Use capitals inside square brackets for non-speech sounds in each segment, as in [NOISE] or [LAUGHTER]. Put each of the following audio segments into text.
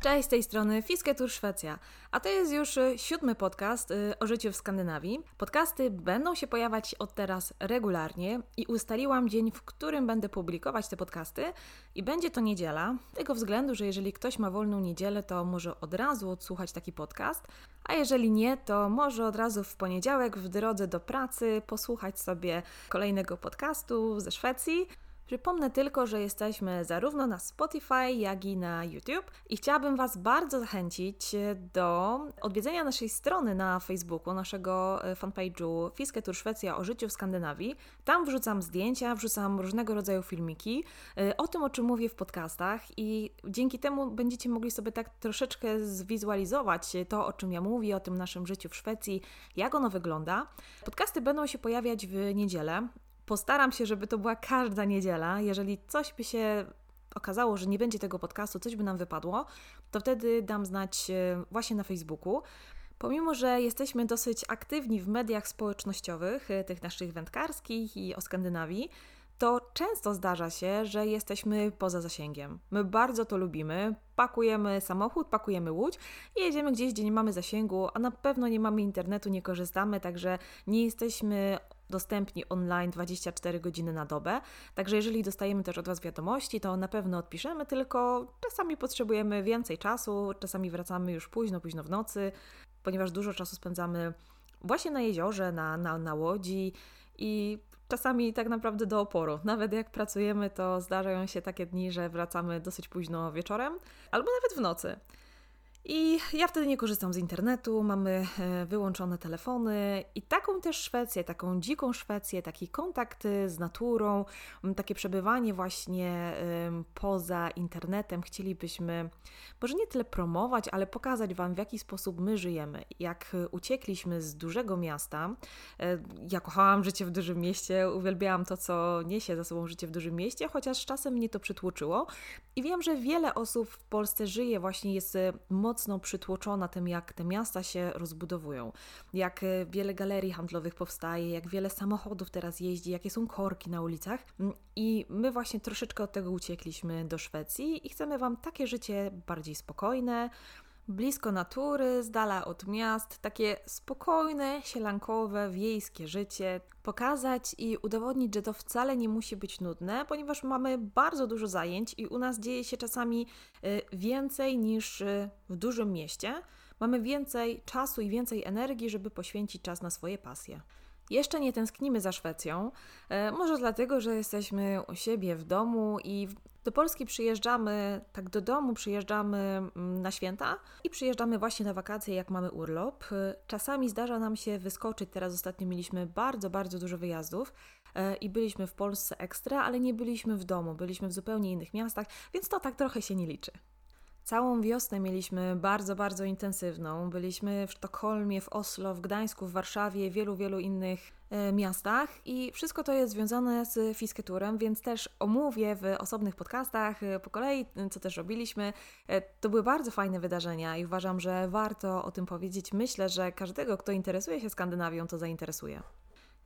Cześć, z tej strony Fisketur Szwecja, a to jest już y, siódmy podcast y, o życiu w Skandynawii. Podcasty będą się pojawiać od teraz regularnie i ustaliłam dzień, w którym będę publikować te podcasty i będzie to niedziela, tego względu, że jeżeli ktoś ma wolną niedzielę, to może od razu odsłuchać taki podcast, a jeżeli nie, to może od razu w poniedziałek w drodze do pracy posłuchać sobie kolejnego podcastu ze Szwecji. Przypomnę tylko, że jesteśmy zarówno na Spotify, jak i na YouTube i chciałabym Was bardzo zachęcić do odwiedzenia naszej strony na Facebooku, naszego e, fanpage'u Fiskę Tour Szwecja o życiu w Skandynawii. Tam wrzucam zdjęcia, wrzucam różnego rodzaju filmiki e, o tym, o czym mówię w podcastach i dzięki temu będziecie mogli sobie tak troszeczkę zwizualizować to, o czym ja mówię, o tym naszym życiu w Szwecji, jak ono wygląda. Podcasty będą się pojawiać w niedzielę. Postaram się, żeby to była każda niedziela. Jeżeli coś by się okazało, że nie będzie tego podcastu, coś by nam wypadło, to wtedy dam znać e, właśnie na Facebooku. Pomimo, że jesteśmy dosyć aktywni w mediach społecznościowych, e, tych naszych wędkarskich i o Skandynawii, to często zdarza się, że jesteśmy poza zasięgiem. My bardzo to lubimy. Pakujemy samochód, pakujemy łódź i jedziemy gdzieś, gdzie nie mamy zasięgu, a na pewno nie mamy internetu, nie korzystamy, także nie jesteśmy dostępni online 24 godziny na dobę. Także jeżeli dostajemy też od Was wiadomości, to na pewno odpiszemy, tylko czasami potrzebujemy więcej czasu, czasami wracamy już późno, późno w nocy, ponieważ dużo czasu spędzamy właśnie na jeziorze, na, na, na łodzi i czasami tak naprawdę do oporu. [LAUGHS] Nawet jak pracujemy, to zdarzają się takie dni, że wracamy dosyć późno wieczorem albo nawet w nocy. I ja wtedy nie korzystam z internetu, mamy e, wyłączone telefony i taką też Szwecję, taką dziką Szwecję, taki kontakt e, z naturą, takie przebywanie właśnie poza internetem chcielibyśmy może nie tyle promować, ale pokazać Wam, w jaki sposób my żyjemy. Jak uciekliśmy z dużego miasta, e, ja kochałam życie w dużym mieście, uwielbiałam to, co niesie za sobą życie w dużym mieście, chociaż czasem mnie to przytłoczyło i wiem, że wiele osób w Polsce żyje, właśnie jest mocno przytłoczona tym, jak te miasta się rozbudowują, jak e, wiele galerii handlowych powstaje, jak wiele samochodów teraz jeździ, jakie są korki na ulicach. Mm, I my właśnie troszeczkę od tego uciekliśmy do Szwecji i chcemy Wam takie życie bardziej spokojne, blisko natury, z dala od miast, takie spokojne, sielankowe, wiejskie życie, pokazać i udowodnić, że to wcale nie musi być nudne, ponieważ mamy bardzo dużo zajęć i u nas dzieje się czasami y, więcej niż y, w dużym mieście. Mamy więcej czasu i więcej energii, żeby poświęcić czas na swoje pasje. Jeszcze nie tęsknimy za Szwecją, y, może dlatego, że jesteśmy u siebie w domu i do Polski przyjeżdżamy, tak do domu przyjeżdżamy mm, na święta i przyjeżdżamy właśnie na wakacje, jak mamy urlop. Czasami zdarza nam się wyskoczyć, teraz ostatnio mieliśmy bardzo, bardzo dużo wyjazdów e, i byliśmy w Polsce ekstra, ale nie byliśmy w domu, byliśmy w zupełnie innych miastach, więc to tak trochę się nie liczy. Całą wiosnę mieliśmy bardzo, bardzo intensywną. Byliśmy w Sztokholmie, w Oslo, w Gdańsku, w Warszawie, wielu, wielu innych e, miastach i wszystko to jest związane z fisketurem, więc też omówię w osobnych podcastach e, po kolei, co też robiliśmy. E, to były bardzo fajne wydarzenia i uważam, że warto o tym powiedzieć. Myślę, że każdego, kto interesuje się Skandynawią, to zainteresuje.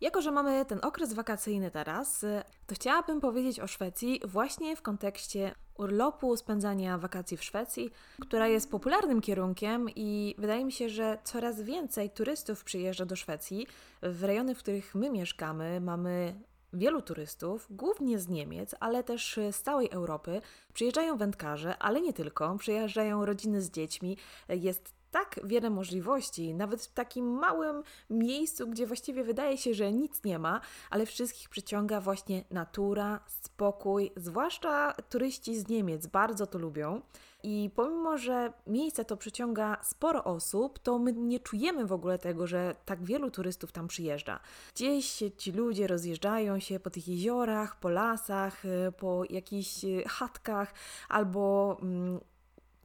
Jako, że mamy ten okres wakacyjny teraz, to chciałabym powiedzieć o Szwecji właśnie w kontekście urlopu, spędzania wakacji w Szwecji, która jest popularnym kierunkiem i wydaje mi się, że coraz więcej turystów przyjeżdża do Szwecji. W rejony, w których my mieszkamy, mamy wielu turystów, głównie z Niemiec, ale też z całej Europy. Przyjeżdżają wędkarze, ale nie tylko. Przyjeżdżają rodziny z dziećmi. Jest tak wiele możliwości, nawet w takim małym miejscu, gdzie właściwie wydaje się, że nic nie ma, ale wszystkich przyciąga właśnie natura, spokój, zwłaszcza turyści z Niemiec bardzo to lubią. I pomimo, że miejsce to przyciąga sporo osób, to my nie czujemy w ogóle tego, że tak wielu turystów tam przyjeżdża. Gdzieś ci ludzie rozjeżdżają się po tych jeziorach, po lasach, po jakichś chatkach albo mm,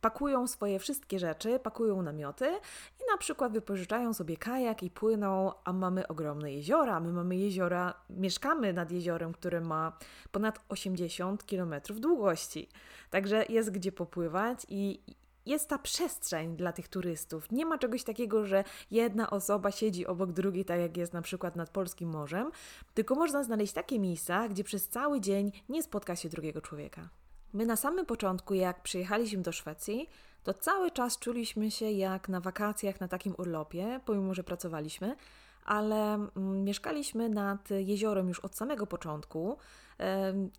pakują swoje wszystkie rzeczy, pakują namioty i na przykład wypożyczają sobie kajak i płyną, a mamy ogromne jeziora. My mamy jeziora, mieszkamy nad jeziorem, które ma ponad 80 km długości. Także jest gdzie popływać i jest ta przestrzeń dla tych turystów. Nie ma czegoś takiego, że jedna osoba siedzi obok drugiej, tak jak jest na przykład nad Polskim Morzem, tylko można znaleźć takie miejsca, gdzie przez cały dzień nie spotka się drugiego człowieka. My na samym początku, jak przyjechaliśmy do Szwecji, to cały czas czuliśmy się jak na wakacjach na takim urlopie, pomimo że pracowaliśmy, ale mm, mieszkaliśmy nad jeziorem już od samego początku.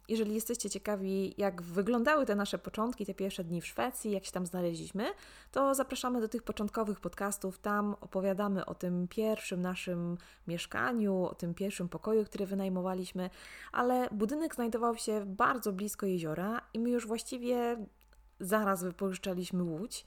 Jeżeli jesteście ciekawi, jak wyglądały te nasze początki, te pierwsze dni w Szwecji, jak się tam znaleźliśmy, to zapraszamy do tych początkowych podcastów. Tam opowiadamy o tym pierwszym naszym mieszkaniu, o tym pierwszym pokoju, który wynajmowaliśmy, ale budynek znajdował się bardzo blisko jeziora i my już właściwie zaraz wypożyczaliśmy łódź.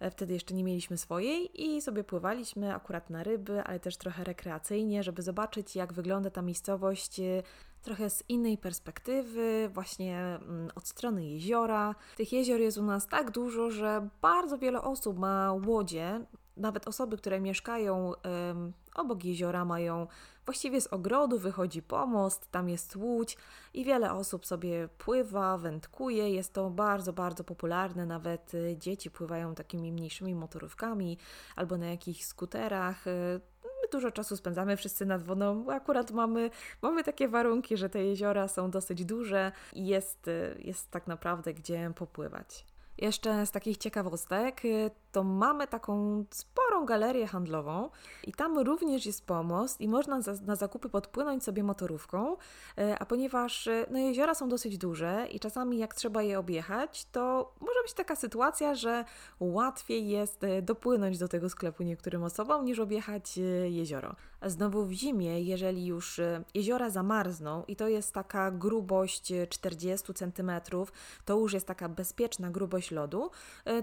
E, wtedy jeszcze nie mieliśmy swojej i sobie pływaliśmy akurat na ryby, ale też trochę rekreacyjnie, żeby zobaczyć, jak wygląda ta miejscowość e, trochę z innej perspektywy, właśnie mm, od strony jeziora. Tych jezior jest u nas tak dużo, że bardzo wiele osób ma łodzie. Nawet osoby, które mieszkają obok jeziora, mają właściwie z ogrodu wychodzi pomost, tam jest łódź i wiele osób sobie pływa, wędkuje. Jest to bardzo, bardzo popularne. Nawet y, dzieci pływają takimi mniejszymi motorówkami albo na jakichś skuterach. My dużo czasu spędzamy wszyscy nad wodą, akurat mamy, mamy takie warunki, że te jeziora są dosyć duże i jest, y, jest tak naprawdę gdzie popływać. Jeszcze z takich ciekawostek, to mamy taką sporą galerię handlową i tam również jest pomost i można za, na zakupy podpłynąć sobie motorówką, e, a ponieważ e, no, jeziora są dosyć duże i czasami jak trzeba je objechać, to może być taka sytuacja, że łatwiej jest dopłynąć do tego sklepu niektórym osobom niż objechać jezioro. Znowu w zimie, jeżeli już jeziora zamarzną i to jest taka grubość 40 cm, to już jest taka bezpieczna grubość lodu,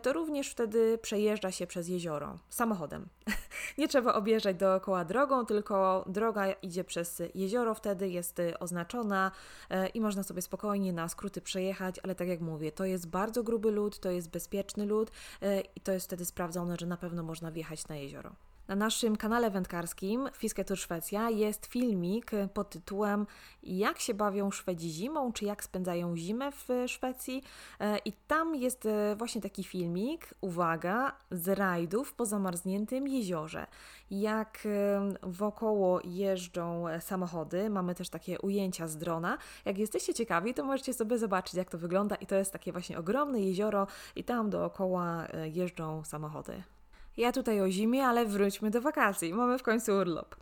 to również wtedy przejeżdża się przez jezioro samochodem. [LAUGHS] Nie trzeba objeżdżać dookoła drogą, tylko droga idzie przez jezioro, wtedy jest y, oznaczona e, i można sobie spokojnie na skróty przejechać, ale tak jak mówię, to jest bardzo gruby lód, to jest bezpieczny lód e, i to jest wtedy sprawdzone, że na pewno można wjechać na jezioro. Na naszym kanale wędkarskim Fisketur Szwecja jest filmik pod tytułem Jak się bawią Szwedzi zimą, czy jak spędzają zimę w Szwecji. E, I tam jest e, właśnie taki filmik, uwaga, z rajdów po zamarzniętym jeziorze. Jak e, wokoło jeżdżą samochody, mamy też takie ujęcia z drona. Jak jesteście ciekawi, to możecie sobie zobaczyć, jak to wygląda. I to jest takie właśnie ogromne jezioro, i tam dookoła jeżdżą samochody. Ja tutaj o zimie, ale wróćmy do wakacji. Mamy w końcu urlop.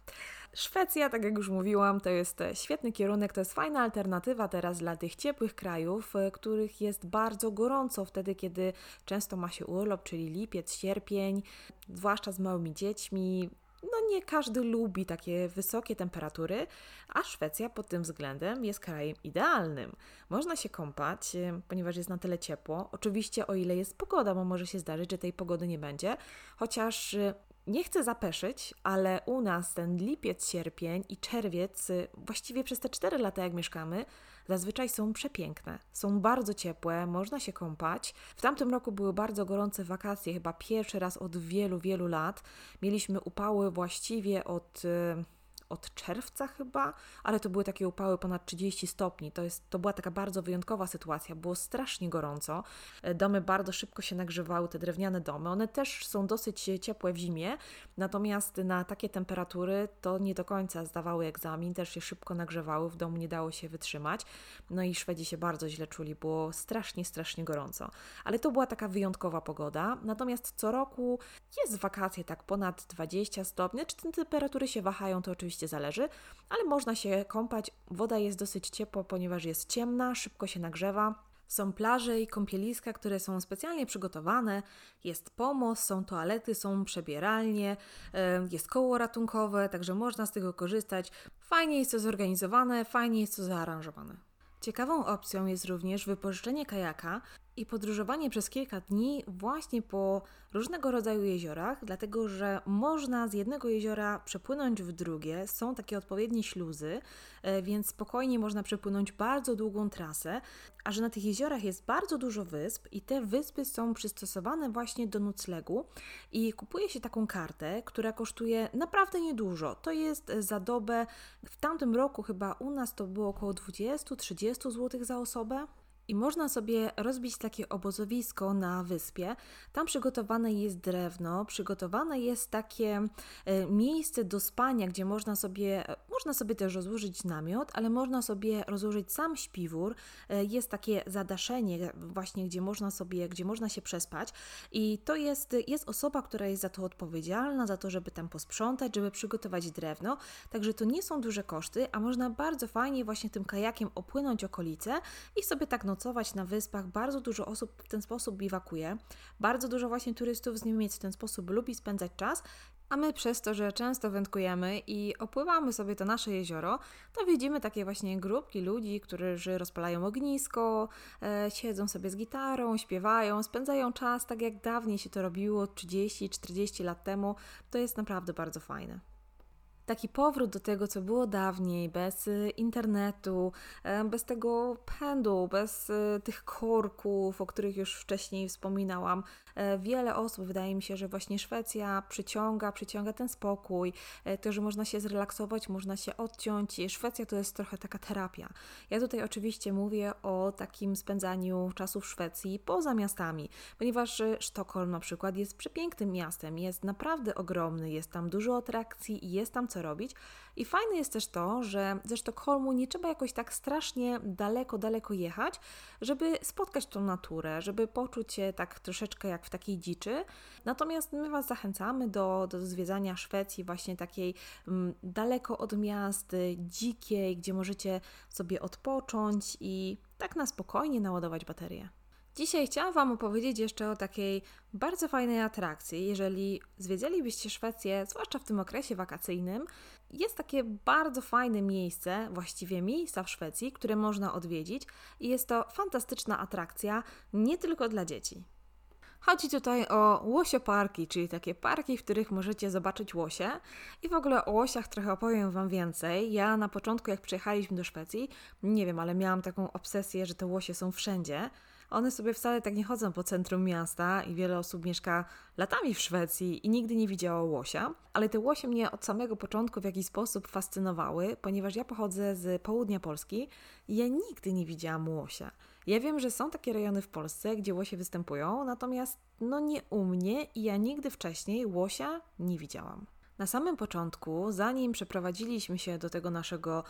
Szwecja, tak jak już mówiłam, to jest świetny kierunek, to jest fajna alternatywa teraz dla tych ciepłych krajów, których jest bardzo gorąco wtedy, kiedy często ma się urlop, czyli lipiec, sierpień, zwłaszcza z małymi dziećmi no nie każdy lubi takie wysokie temperatury, a Szwecja pod tym względem jest krajem idealnym. Można się kąpać, e, ponieważ jest na tyle ciepło. Oczywiście o ile jest pogoda, bo może się zdarzyć, że tej pogody nie będzie, chociaż e, nie chcę zapeszyć, ale u nas ten lipiec, sierpień i czerwiec, e, właściwie przez te 4 lata jak mieszkamy, zazwyczaj są przepiękne. Są bardzo ciepłe, można się kąpać. W tamtym roku były bardzo gorące wakacje, chyba pierwszy raz od wielu, wielu lat. Mieliśmy upały właściwie od y, od czerwca chyba, ale to były takie upały ponad 30 stopni. To, jest, to była taka bardzo wyjątkowa sytuacja, było strasznie gorąco. E, domy bardzo szybko się nagrzewały, te drewniane domy. One też są dosyć ciepłe w zimie, natomiast na takie temperatury to nie do końca zdawały egzamin, też się szybko nagrzewały, w domu nie dało się wytrzymać. No i Szwedzi się bardzo źle czuli, było strasznie, strasznie gorąco. Ale to była taka wyjątkowa pogoda. Natomiast co roku jest wakacje tak ponad 20 stopni, czy te temperatury się wahają, to oczywiście oczywiście zależy, ale można się kąpać. Woda jest dosyć ciepła, ponieważ jest ciemna, szybko się nagrzewa. Są plaże i kąpieliska, które są specjalnie przygotowane. Jest pomost, są toalety, są przebieralnie, e, jest koło ratunkowe, także można z tego korzystać. Fajnie jest to zorganizowane, fajnie jest to zaaranżowane. Ciekawą opcją jest również wypożyczenie kajaka i podróżowanie przez kilka dni właśnie po różnego rodzaju jeziorach, dlatego że można z jednego jeziora przepłynąć w drugie, są takie odpowiednie śluzy, e, więc spokojnie można przepłynąć bardzo długą trasę, a że na tych jeziorach jest bardzo dużo wysp i te wyspy są przystosowane właśnie do noclegu i kupuje się taką kartę, która kosztuje naprawdę niedużo. To jest za dobę, w tamtym roku chyba u nas to było około 20-30 zł za osobę, I można sobie rozbić takie obozowisko na wyspie. Tam przygotowane jest drewno, przygotowane jest takie e, miejsce do spania, gdzie można sobie, można sobie też rozłożyć namiot, ale można sobie rozłożyć sam śpiwór. E, jest takie zadaszenie właśnie, gdzie można sobie, gdzie można się przespać. I to jest, jest osoba, która jest za to odpowiedzialna, za to, żeby tam posprzątać, żeby przygotować drewno. Także to nie są duże koszty, a można bardzo fajnie właśnie tym kajakiem opłynąć okolice i sobie tak nocować na wyspach. Bardzo dużo osób w ten sposób biwakuje. Bardzo dużo właśnie turystów z Niemiec w ten sposób lubi spędzać czas. A my przez to, że często wędkujemy i opływamy sobie to nasze jezioro, to widzimy takie właśnie grupki ludzi, którzy rozpalają ognisko, e, siedzą sobie z gitarą, śpiewają, spędzają czas tak jak dawniej się to robiło 30-40 lat temu. To jest naprawdę bardzo fajne taki powrót do tego, co było dawniej, bez y, internetu, e, bez tego pędu, bez y, tych korków, o których już wcześniej wspominałam. E, wiele osób, wydaje mi się, że właśnie Szwecja przyciąga, przyciąga ten spokój, e, to, że można się zrelaksować, można się odciąć. Szwecja to jest trochę taka terapia. Ja tutaj oczywiście mówię o takim spędzaniu czasu w Szwecji poza miastami, ponieważ Sztokholm na przykład jest przepięknym miastem, jest naprawdę ogromny, jest tam dużo atrakcji i jest tam co robić. I fajne jest też to, że ze Sztokholmu nie trzeba jakoś tak strasznie daleko, daleko jechać, żeby spotkać tą naturę, żeby poczuć się tak troszeczkę jak w takiej dziczy. Natomiast my Was zachęcamy do, do zwiedzania Szwecji, właśnie takiej m, mm, daleko od miast, dzikiej, gdzie możecie sobie odpocząć i tak na spokojnie naładować baterię. Dzisiaj chciałam Wam opowiedzieć jeszcze o takiej bardzo fajnej atrakcji. Jeżeli zwiedzilibyście Szwecję, zwłaszcza w tym okresie wakacyjnym, jest takie bardzo fajne miejsce, właściwie miejsca w Szwecji, które można odwiedzić i jest to fantastyczna atrakcja nie tylko dla dzieci. Chodzi tutaj o łosioparki, czyli takie parki, w których możecie zobaczyć łosie. I w ogóle o łosiach trochę opowiem Wam więcej. Ja na początku, jak przyjechaliśmy do Szwecji, nie wiem, ale miałam taką obsesję, że te łosie są wszędzie. One sobie wcale tak nie chodzą po centrum miasta i wiele osób mieszka latami w Szwecji i nigdy nie widziało łosia, ale te łosie mnie od samego początku w jakiś sposób fascynowały, ponieważ ja pochodzę z południa Polski i ja nigdy nie widziałam łosia. Ja wiem, że są takie rejony w Polsce, gdzie łosie występują, natomiast no nie u mnie i ja nigdy wcześniej łosia nie widziałam. Na samym początku, zanim przeprowadziliśmy się do tego naszego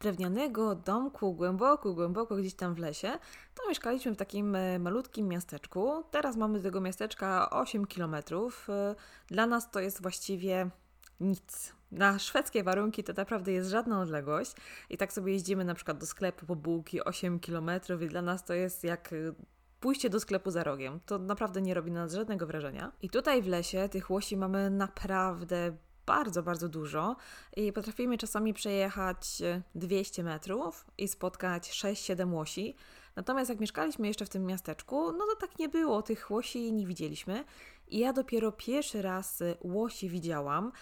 drewnianego domku głęboko, głęboko gdzieś tam w lesie, to mieszkaliśmy w takim e, malutkim miasteczku. Teraz mamy do tego miasteczka 8 kilometrów. E, dla nas to jest właściwie nic. Na szwedzkie warunki to naprawdę jest żadna odległość. I tak sobie jeździmy na przykład do sklepu po bułki 8 km i dla nas to jest jak e, pójście do sklepu za rogiem. To naprawdę nie robi na nas żadnego wrażenia. I tutaj w lesie tych łosi mamy naprawdę bardzo, bardzo dużo i potrafimy czasami przejechać 200 metrów i spotkać 6-7 łosi. Natomiast jak mieszkaliśmy jeszcze w tym miasteczku, no to tak nie było, tych łosi nie widzieliśmy. Ja dopiero pierwszy raz łosi widziałam,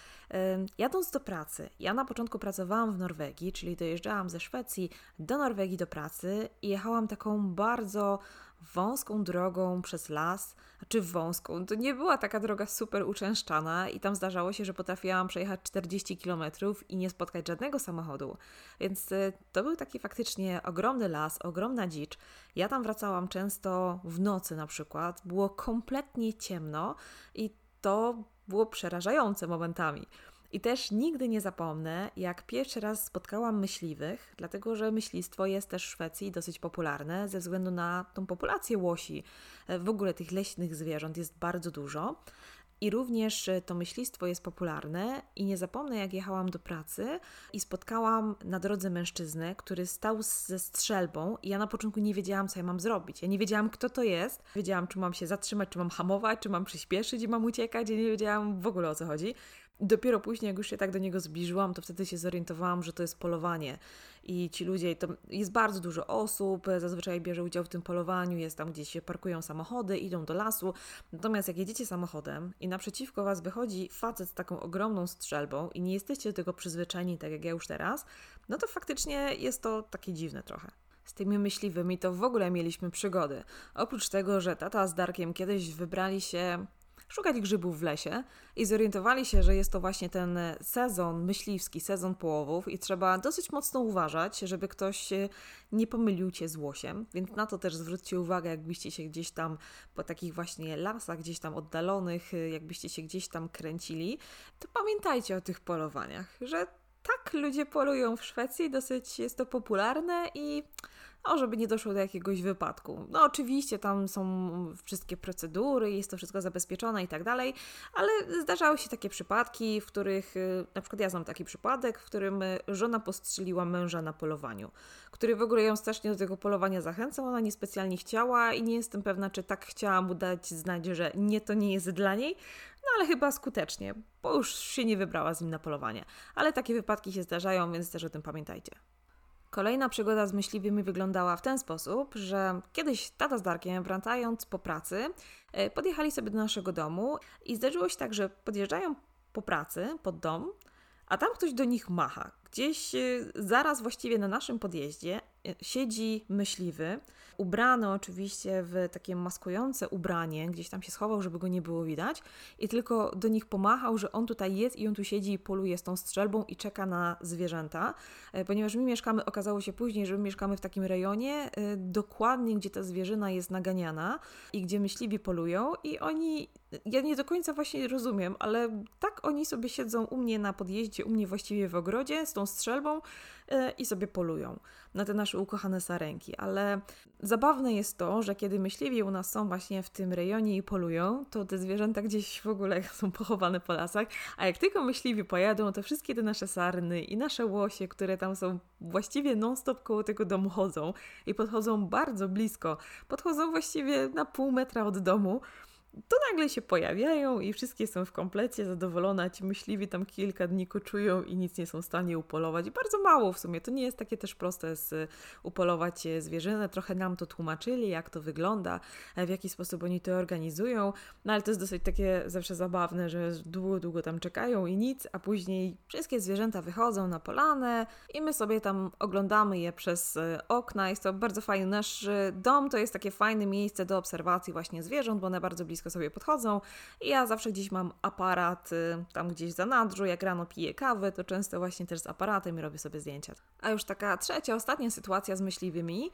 jadąc do pracy. Ja na początku pracowałam w Norwegii, czyli dojeżdżałam ze Szwecji do Norwegii do pracy i jechałam taką bardzo wąską drogą przez las, czy wąską. To nie była taka droga super uczęszczana i tam zdarzało się, że potrafiłam przejechać 40 km i nie spotkać żadnego samochodu. Więc y, to był taki faktycznie ogromny las, ogromna dzicz. Ja tam wracałam często w nocy na przykład. Było kompletnie ciemno i to było przerażające momentami. I też nigdy nie zapomnę, jak pierwszy raz spotkałam myśliwych, dlatego że myślistwo jest też w Szwecji dosyć popularne ze względu na tą populację łosi. E, w ogóle tych leśnych zwierząt jest bardzo dużo. I również e, to myślistwo jest popularne i nie zapomnę, jak jechałam do pracy i spotkałam na drodze mężczyznę, który stał ze strzelbą i ja na początku nie wiedziałam, co ja mam zrobić. Ja nie wiedziałam, kto to jest. Wiedziałam, czy mam się zatrzymać, czy mam hamować, czy mam przyspieszyć i mam uciekać. Ja nie wiedziałam w ogóle, o co chodzi. Dopiero później, jak już się tak do niego zbliżyłam, to wtedy się zorientowałam, że to jest polowanie. I ci ludzie, to jest bardzo dużo osób, zazwyczaj bierze udział w tym polowaniu, jest tam gdzieś się parkują samochody, idą do lasu. Natomiast jak jedziecie samochodem i naprzeciwko was wychodzi facet z taką ogromną strzelbą i nie jesteście do tego przyzwyczajeni, tak jak ja już teraz, no to faktycznie jest to takie dziwne trochę z tymi myśliwymi to w ogóle mieliśmy przygody. Oprócz tego, że tata z Darkiem kiedyś wybrali się szukać grzybów w lesie i zorientowali się, że jest to właśnie ten sezon myśliwski, sezon połowów i trzeba dosyć mocno uważać, żeby ktoś nie pomylił cię z łosiem, więc na to też zwróćcie uwagę, jakbyście się gdzieś tam po takich właśnie lasach, gdzieś tam oddalonych, jakbyście się gdzieś tam kręcili, to pamiętajcie o tych polowaniach, że tak ludzie polują w Szwecji, dosyć jest to popularne i o, żeby nie doszło do jakiegoś wypadku. No oczywiście tam są wszystkie procedury, jest to wszystko zabezpieczone i tak dalej, ale zdarzały się takie przypadki, w których, y, na przykład ja znam taki przypadek, w którym y, żona postrzeliła męża na polowaniu, który w ogóle ją strasznie do tego polowania zachęcał, ona niespecjalnie chciała i nie jestem pewna, czy tak chciała mu dać znać, że nie, to nie jest dla niej, no ale chyba skutecznie, bo już się nie wybrała z nim na polowanie. Ale takie wypadki się zdarzają, więc też o tym pamiętajcie. Kolejna przygoda z myśliwymi wyglądała w ten sposób, że kiedyś tata z Darkiem, wracając po pracy, e, podjechali sobie do naszego domu i zdarzyło się tak, że podjeżdżają po pracy pod dom, a tam ktoś do nich macha. Gdzieś e, zaraz właściwie na naszym podjeździe siedzi myśliwy, ubrany oczywiście w takie maskujące ubranie, gdzieś tam się schował, żeby go nie było widać i tylko do nich pomachał, że on tutaj jest i on tu siedzi i poluje z tą strzelbą i czeka na zwierzęta, e, ponieważ my mieszkamy, okazało się później, że my mieszkamy w takim rejonie dokładnie, gdzie ta zwierzyna jest naganiana i gdzie myśliwi polują i oni ja nie do końca właśnie rozumiem, ale tak oni sobie siedzą u mnie na podjeździe, u mnie właściwie w ogrodzie z tą strzelbą e, i sobie polują na te nasze ukochane sarenki. Ale zabawne jest to, że kiedy myśliwi u nas są właśnie w tym rejonie i polują, to te zwierzęta gdzieś w ogóle [LAUGHS] są pochowane po lasach, a jak tylko myśliwi pojadą, to wszystkie te nasze sarny i nasze łosie, które tam są właściwie non-stop koło tego domu chodzą i podchodzą bardzo blisko, podchodzą właściwie na pół metra od domu, to nagle się pojawiają i wszystkie są w komplecie zadowolone, ci myśliwi tam kilka dni koczują i nic nie są w stanie upolować. Bardzo mało w sumie, to nie jest takie też proste z upolować zwierzynę. Trochę nam to tłumaczyli, jak to wygląda, w jaki sposób oni to organizują, no ale to jest dosyć takie zawsze zabawne, że długo, długo tam czekają i nic, a później wszystkie zwierzęta wychodzą na polanę i my sobie tam oglądamy je przez okna. Jest to bardzo fajne. Nasz dom to jest takie fajne miejsce do obserwacji właśnie zwierząt, bo one bardzo blisko blisko sobie podchodzą. I ja zawsze gdzieś mam aparat y, tam gdzieś za nadrzu, jak rano piję kawę, to często właśnie też z aparatem i robię sobie zdjęcia. A już taka trzecia, ostatnia sytuacja z myśliwymi.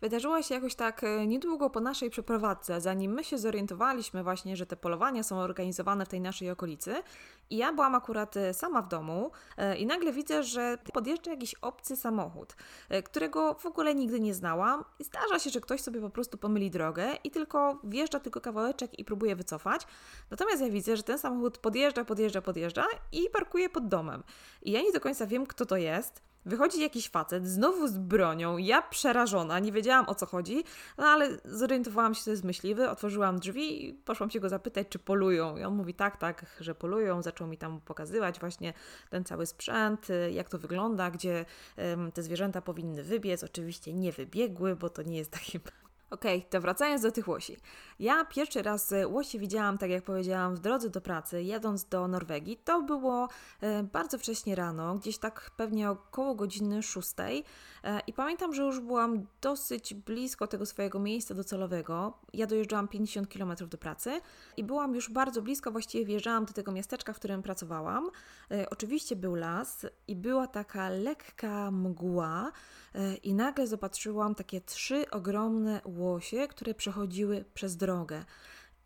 Wydarzyła się jakoś tak y, niedługo po naszej przeprowadzce, zanim my się zorientowaliśmy właśnie, że te polowania są organizowane w tej naszej okolicy. I ja byłam akurat y, sama w domu i nagle widzę, że podjeżdża jakiś obcy samochód, którego w ogóle nigdy nie znałam. I zdarza się, że ktoś sobie po prostu pomyli drogę i tylko wjeżdża tylko kawałeczek i próbuje wycofać. Natomiast ja widzę, że ten samochód podjeżdża, podjeżdża, podjeżdża i parkuje pod domem. I ja nie do końca wiem, kto to jest. Wychodzi jakiś facet, znowu z bronią, ja przerażona, nie wiedziałam o co chodzi, no ale zorientowałam się, że jest myśliwy, otworzyłam drzwi i poszłam się go zapytać, czy polują. I on mówi tak, tak, że polują, zaczął mi tam pokazywać właśnie ten cały sprzęt, jak to wygląda, gdzie te zwierzęta powinny wybiec. Oczywiście nie wybiegły, bo to nie jest taki [LAUGHS] Okej, okay, to wracając do tych łosi. Ja pierwszy raz łosi widziałam, tak jak powiedziałam, w drodze do pracy, jadąc do Norwegii. To było e, bardzo wcześnie rano, gdzieś tak pewnie około godziny 6. E, I pamiętam, że już byłam dosyć blisko tego swojego miejsca docelowego. Ja dojeżdżałam 50 km do pracy i byłam już bardzo blisko, właściwie wjeżdżałam do tego miasteczka, w którym pracowałam. Oczywiście był las i była taka lekka mgła i nagle zobaczyłam takie trzy ogromne łosie, które przechodziły przez drogę.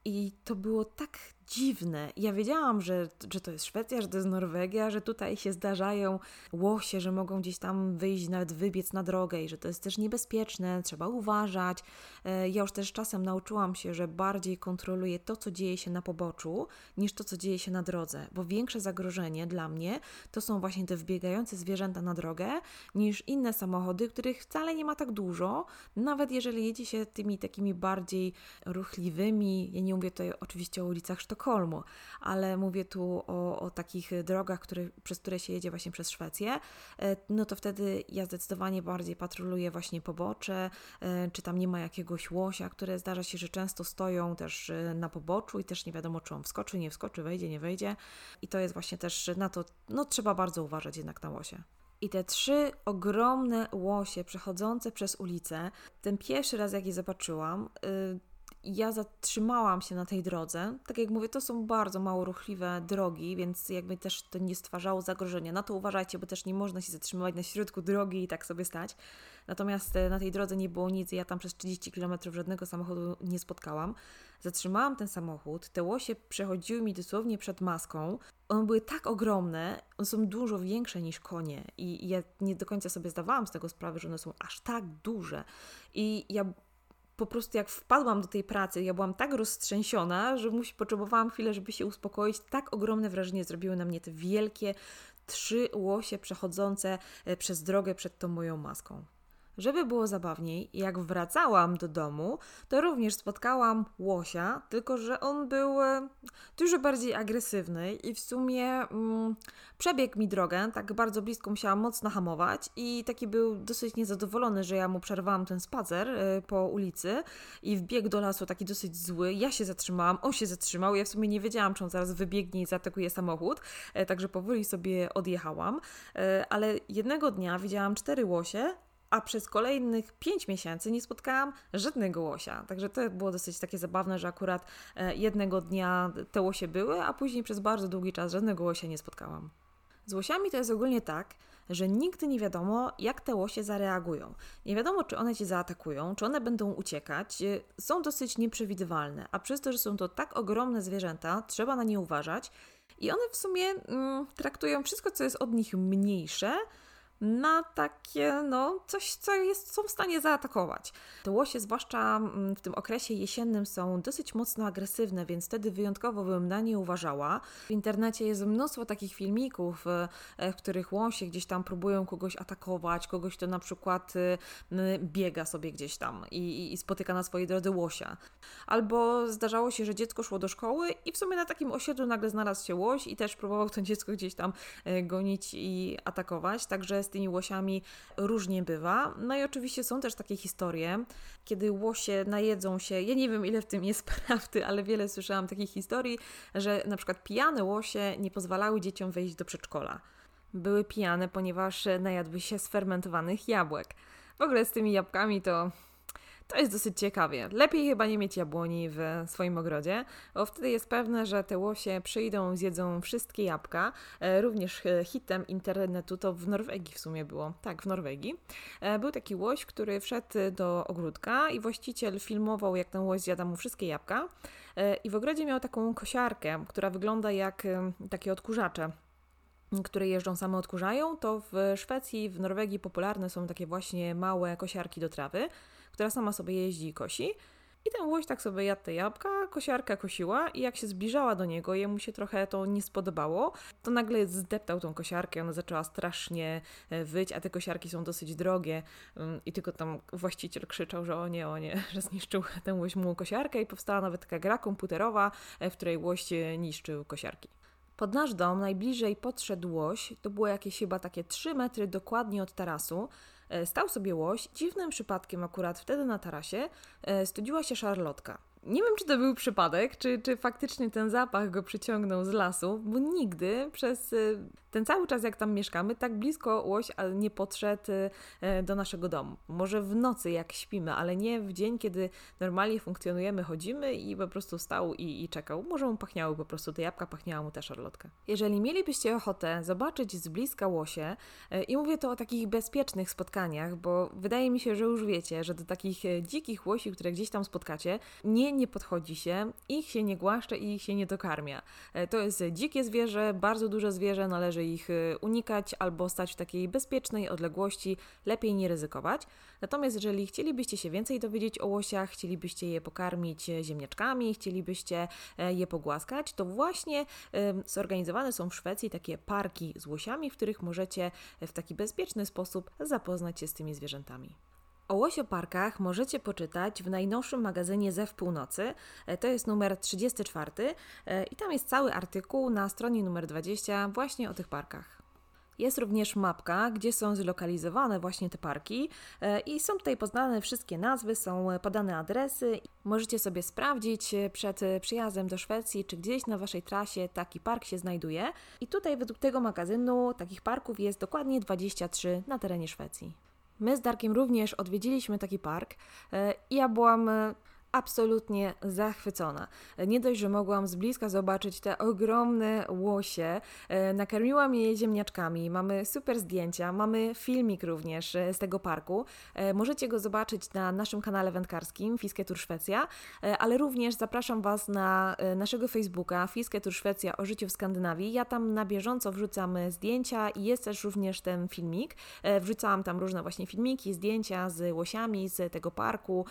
I to było tak dziwne. Ja wiedziałam, że, że to jest Szwecja, że to jest Norwegia, że tutaj się zdarzają łosie, że mogą gdzieś tam wyjść, nawet wybiec na drogę i że to jest też niebezpieczne, trzeba uważać. E, ja już też czasem nauczyłam się, że bardziej kontroluję to, co dzieje się na poboczu, niż to, co dzieje się na drodze, bo większe zagrożenie dla mnie to są właśnie te wbiegające zwierzęta na drogę, niż inne samochody, których wcale nie ma tak dużo, nawet jeżeli jedzie się tymi takimi bardziej ruchliwymi, ja nie mówię tutaj oczywiście o ulicach Sztokholmu, Sztokholmu, ale mówię tu o, o takich drogach, które, przez które się jedzie właśnie przez Szwecję, e, no to wtedy ja zdecydowanie bardziej patroluję właśnie pobocze, e, czy tam nie ma jakiegoś łosia, które zdarza się, że często stoją też e, na poboczu i też nie wiadomo, czy on wskoczy, nie wskoczy, wejdzie, nie wejdzie. I to jest właśnie też na to, no trzeba bardzo uważać jednak na łosie. I te trzy ogromne łosie przechodzące przez ulicę, ten pierwszy raz, jak je zobaczyłam, yy, ja zatrzymałam się na tej drodze. Tak jak mówię, to są bardzo mało ruchliwe drogi, więc jakby też to nie stwarzało zagrożenia. Na to uważajcie, bo też nie można się zatrzymywać na środku drogi i tak sobie stać. Natomiast e, na tej drodze nie było nic, ja tam przez 30 km żadnego samochodu nie spotkałam. Zatrzymałam ten samochód, te łosie przechodziły mi dosłownie przed maską. One były tak ogromne, one są dużo większe niż konie i ja nie do końca sobie zdawałam z tego sprawę, że one są aż tak duże. I ja po prostu jak wpadłam do tej pracy, ja byłam tak roztrzęsiona, że musi, potrzebowałam chwilę, żeby się uspokoić. Tak ogromne wrażenie zrobiły na mnie te wielkie trzy łosie przechodzące e, przez drogę przed tą moją maską. Żeby było zabawniej, jak wracałam do domu, to również spotkałam łosia, tylko że on był e, dużo bardziej agresywny i w sumie mm, przebiegł mi drogę, tak bardzo blisko musiałam mocno hamować i taki był dosyć niezadowolony, że ja mu przerwałam ten spacer y, po ulicy i wbiegł do lasu taki dosyć zły. Ja się zatrzymałam, on się zatrzymał, ja w sumie nie wiedziałam, czy on zaraz wybiegnie i zaatakuje samochód, y, także powoli sobie odjechałam, ale jednego dnia widziałam cztery łosie, a przez kolejnych 5 miesięcy nie spotkałam żadnego łosia. Także to było dosyć takie zabawne, że akurat e, jednego dnia te łosie były, a później przez bardzo długi czas żadnego łosia nie spotkałam. Z łosiami to jest ogólnie tak, że nigdy nie wiadomo, jak te łosie zareagują. Nie wiadomo, czy one cię zaatakują, czy one będą uciekać. E, są dosyć nieprzewidywalne, a przez to, że są to tak ogromne zwierzęta, trzeba na nie uważać. I one w sumie mm, traktują wszystko, co jest od nich mniejsze, na takie, no, coś, co jest, są w stanie zaatakować. Te łosie, zwłaszcza mm, w tym okresie jesiennym, są dosyć mocno agresywne, więc wtedy wyjątkowo bym na nie uważała. W internecie jest mnóstwo takich filmików, e, w których łosie gdzieś tam próbują kogoś atakować, kogoś, kto na przykład y, biega sobie gdzieś tam i, i spotyka na swojej drodze łosia. Albo zdarzało się, że dziecko szło do szkoły i w sumie na takim osiedlu nagle znalazł się łoś i też próbował to [LAUGHS] dziecko gdzieś tam e, gonić i atakować. Także z tymi łosiami różnie bywa. No i oczywiście są też takie historie, kiedy łosie najedzą się, ja nie wiem ile w tym jest [LAUGHS] prawdy, ale wiele słyszałam takich historii, że na przykład pijane łosie nie pozwalały dzieciom wejść do przedszkola. Były pijane, ponieważ najadły się sfermentowanych jabłek. W ogóle z tymi jabłkami to to jest dosyć ciekawie. Lepiej chyba nie mieć jabłoni w swoim ogrodzie, bo wtedy jest pewne, że te łosie przyjdą, zjedzą wszystkie jabłka. E, również e, hitem internetu to w Norwegii w sumie było. Tak, w Norwegii. E, był taki łoś, który wszedł do ogródka i właściciel filmował, jak ten łoś zjada mu wszystkie jabłka. I w ogrodzie miał taką kosiarkę, która wygląda jak takie odkurzacze które jeżdżą same odkurzają, to w Szwecji, w Norwegii popularne są takie właśnie małe kosiarki do trawy która sama sobie jeździ i kosi. I ten łoś tak sobie jadł te jabłka, kosiarka kosiła i jak się zbliżała do niego, jemu się trochę to nie spodobało, to nagle zdeptał tą kosiarkę, ona zaczęła strasznie e, wyć, a te kosiarki są dosyć drogie mm, i tylko tam właściciel krzyczał, że o nie, o nie, [LAUGHS] że zniszczył ten łoś mu kosiarkę i powstała nawet taka gra komputerowa, e, w której łoś e, niszczył kosiarki. Pod nasz dom najbliżej podszedł łoś, to było jakieś chyba takie 3 metry dokładnie od tarasu, E, stał sobie łoś, dziwnym przypadkiem akurat wtedy na tarasie e, studziła się szarlotka. Nie wiem, czy to był przypadek, czy, czy faktycznie ten zapach go przyciągnął z lasu, bo nigdy przez y, ten cały czas, jak tam mieszkamy, tak blisko łoś nie podszedł y, do naszego domu. Może w nocy, jak śpimy, ale nie w dzień, kiedy normalnie funkcjonujemy, chodzimy i po prostu stał i, i czekał. Może mu pachniały po prostu te jabłka, pachniała mu ta szarlotka. Jeżeli mielibyście ochotę zobaczyć z bliska łosie, y, i mówię to o takich bezpiecznych spotkaniach, bo wydaje mi się, że już wiecie, że do takich dzikich łosi, które gdzieś tam spotkacie, nie nie podchodzi się, ich się nie głaszcze i ich się nie dokarmia. E, to jest dzikie zwierzę, bardzo duże zwierzę, należy ich e, unikać albo stać w takiej bezpiecznej odległości, lepiej nie ryzykować. Natomiast jeżeli chcielibyście się więcej dowiedzieć o łosiach, chcielibyście je pokarmić ziemniaczkami, chcielibyście e, je pogłaskać, to właśnie zorganizowane są w Szwecji takie parki z łosiami, w których możecie w taki bezpieczny sposób zapoznać się z tymi zwierzętami. O łosioparkach możecie poczytać w najnowszym magazynie Zew Północy. E, to jest numer 34 e, i tam jest cały artykuł na stronie numer 20 właśnie o tych parkach. Jest również mapka, gdzie są zlokalizowane właśnie te parki e, i są tutaj poznane wszystkie nazwy, są podane adresy. Możecie sobie sprawdzić przed przyjazdem do Szwecji, czy gdzieś na Waszej trasie taki park się znajduje. I tutaj według tego magazynu takich parków jest dokładnie 23 na terenie Szwecji. My z Darkiem również odwiedziliśmy taki park e, i ja byłam e, absolutnie zachwycona. Nie dość, że mogłam z bliska zobaczyć te ogromne łosie, e, nakarmiłam je ziemniaczkami, mamy super zdjęcia, mamy filmik również e, z tego parku. E, możecie go zobaczyć na naszym kanale wędkarskim Fiskie Tour Szwecja, ale również zapraszam Was na naszego Facebooka Fiskie Tour Szwecja o życiu w Skandynawii. Ja tam na bieżąco wrzucam zdjęcia i jest też również ten filmik. Wrzucałam tam różne właśnie filmiki, zdjęcia z łosiami z tego parku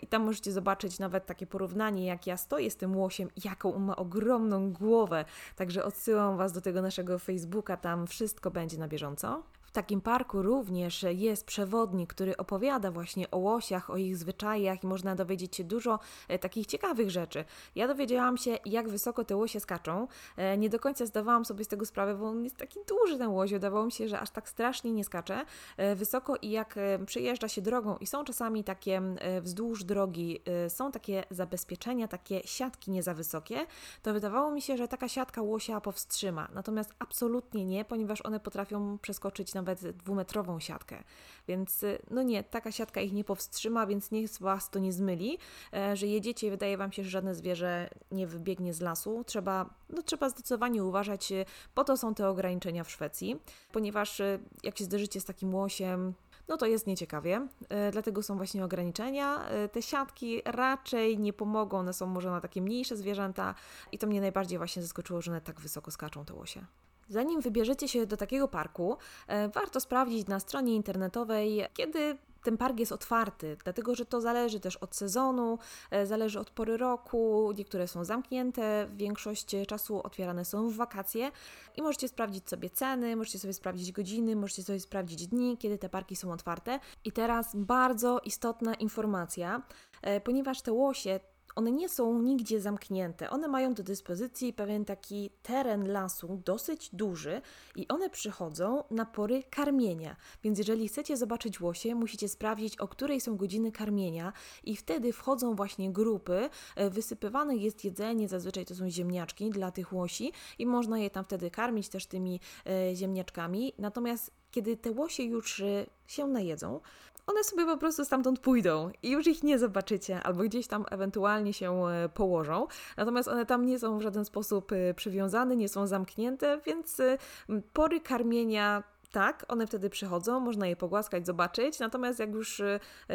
i tam możecie zobaczyć zobaczyć nawet takie porównanie, jak ja stoję z tym łosiem jaką on ma ogromną głowę. Także odsyłam Was do tego naszego Facebooka, tam wszystko będzie na bieżąco. W takim parku również jest przewodnik, który opowiada właśnie o łosiach, o ich zwyczajach i można dowiedzieć się dużo e, takich ciekawych rzeczy. Ja dowiedziałam się, jak wysoko te łosie skaczą. E, nie do końca zdawałam sobie z tego sprawę, bo on jest taki duży ten łoś. Wydawało mi się, że aż tak strasznie nie skacze e, wysoko i jak przejeżdża się drogą i są czasami takie wzdłuż drogi, są takie zabezpieczenia, takie siatki nie za wysokie, to wydawało mi się, że taka siatka łosia powstrzyma. Natomiast absolutnie nie, ponieważ one potrafią przeskoczyć na nawet dwumetrową siatkę. Więc y, no nie, taka siatka ich nie powstrzyma, więc niech Was to nie zmyli, e, że jedziecie i wydaje Wam się, że żadne zwierzę nie wybiegnie z lasu. Trzeba, no, trzeba zdecydowanie uważać, y, po to są te ograniczenia w Szwecji, ponieważ y, jak się zderzycie z takim łosiem, no to jest nieciekawie. E, dlatego są właśnie ograniczenia. E, te siatki raczej nie pomogą, one są może na takie mniejsze zwierzęta i to mnie najbardziej właśnie zaskoczyło, że one tak wysoko skaczą te łosie. Zanim wybierzecie się do takiego parku, e, warto sprawdzić na stronie internetowej, kiedy ten park jest otwarty, dlatego że to zależy też od sezonu, e, zależy od pory roku. Niektóre są zamknięte, większość czasu otwierane są w wakacje i możecie sprawdzić sobie ceny, możecie sobie sprawdzić godziny, możecie sobie sprawdzić dni, kiedy te parki są otwarte. I teraz bardzo istotna informacja, e, ponieważ te łosie one nie są nigdzie zamknięte. One mają do dyspozycji pewien taki teren lasu dosyć duży i one przychodzą na pory karmienia. Więc jeżeli chcecie zobaczyć łosie, musicie sprawdzić, o której są godziny karmienia i wtedy wchodzą właśnie grupy. E, wysypywane jest jedzenie, zazwyczaj to są ziemniaczki dla tych łosi i można je tam wtedy karmić też tymi e, ziemniaczkami. Natomiast kiedy te łosie już e, się najedzą, one sobie po prostu stamtąd pójdą i już ich nie zobaczycie, albo gdzieś tam ewentualnie się e, położą. Natomiast one tam nie są w żaden sposób e, przywiązane, nie są zamknięte, więc e, pory karmienia tak, one wtedy przychodzą, można je pogłaskać, zobaczyć, natomiast jak już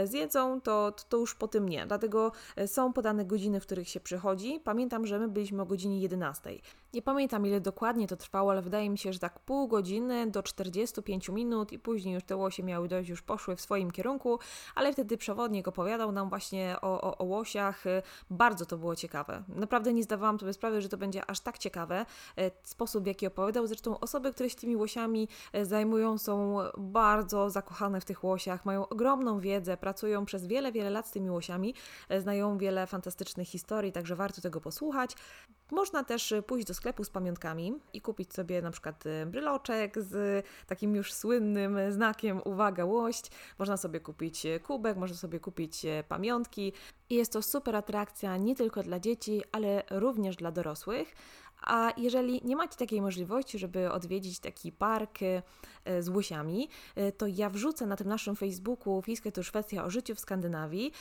zjedzą, to, to już po tym nie. Dlatego są podane godziny, w których się przychodzi. Pamiętam, że my byliśmy o godzinie 11. Nie pamiętam ile dokładnie to trwało, ale wydaje mi się, że tak pół godziny do 45 minut i później już te łosie miały dojść, już poszły w swoim kierunku, ale wtedy przewodnik opowiadał nam właśnie o, o, o łosiach. Bardzo to było ciekawe. Naprawdę nie zdawałam sobie sprawy, że to będzie aż tak ciekawe. Sposób w jaki opowiadał, zresztą osoby, które się tymi łosiami e, zajmują są bardzo zakochane w tych łosiach, mają ogromną wiedzę, pracują przez wiele, wiele lat z tymi łosiami, e, znają wiele fantastycznych historii, także warto tego posłuchać. Można też pójść do sklepu z pamiątkami i kupić sobie na przykład y, bryloczek z takim już słynnym znakiem uwaga łość. Można sobie kupić kubek, można sobie kupić pamiątki. I jest to super atrakcja nie tylko dla dzieci, ale również dla dorosłych. A jeżeli nie macie takiej możliwości, żeby odwiedzić taki park e, z łysiami, e, to ja wrzucę na tym naszym Facebooku Fiskę to Szwecja o życiu w Skandynawii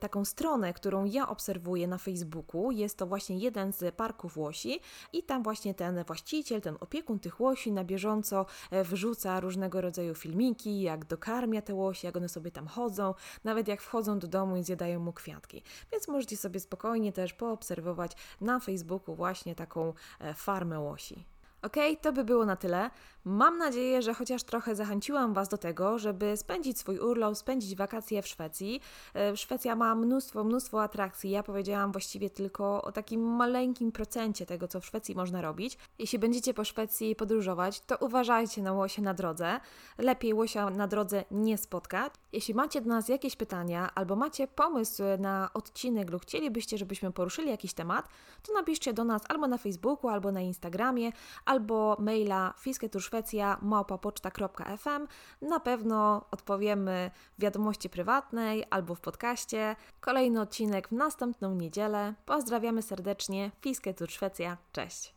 taką stronę, którą ja obserwuję na Facebooku. Jest to właśnie jeden z parków łosi i tam właśnie ten właściciel, ten opiekun tych łosi na bieżąco e, wrzuca różnego rodzaju filmiki, jak dokarmia te łosi, jak one sobie tam chodzą, nawet jak wchodzą do domu i zjadają mu kwiatki. Więc możecie sobie spokojnie też poobserwować na Facebooku właśnie taką farmę łosi. Ok, to by było na tyle. Mam nadzieję, że chociaż trochę zachęciłam Was do tego, żeby spędzić swój urlop, spędzić wakacje w Szwecji. E, Szwecja ma mnóstwo, mnóstwo atrakcji. Ja powiedziałam właściwie tylko o takim maleńkim procencie tego, co w Szwecji można robić. Jeśli będziecie po Szwecji podróżować, to uważajcie na łosie na drodze. Lepiej łosia na drodze nie spotkać. Jeśli macie do nas jakieś pytania albo macie pomysł na odcinek lub chcielibyście, żebyśmy poruszyli jakiś temat, to napiszcie do nas albo na Facebooku, albo na Instagramie, albo maila fisketurszwecja.małpapoczta.fm. Na pewno odpowiemy w wiadomości prywatnej albo w podcaście. Kolejny odcinek w następną niedzielę. Pozdrawiamy serdecznie. Fisketur Szwecja. Cześć!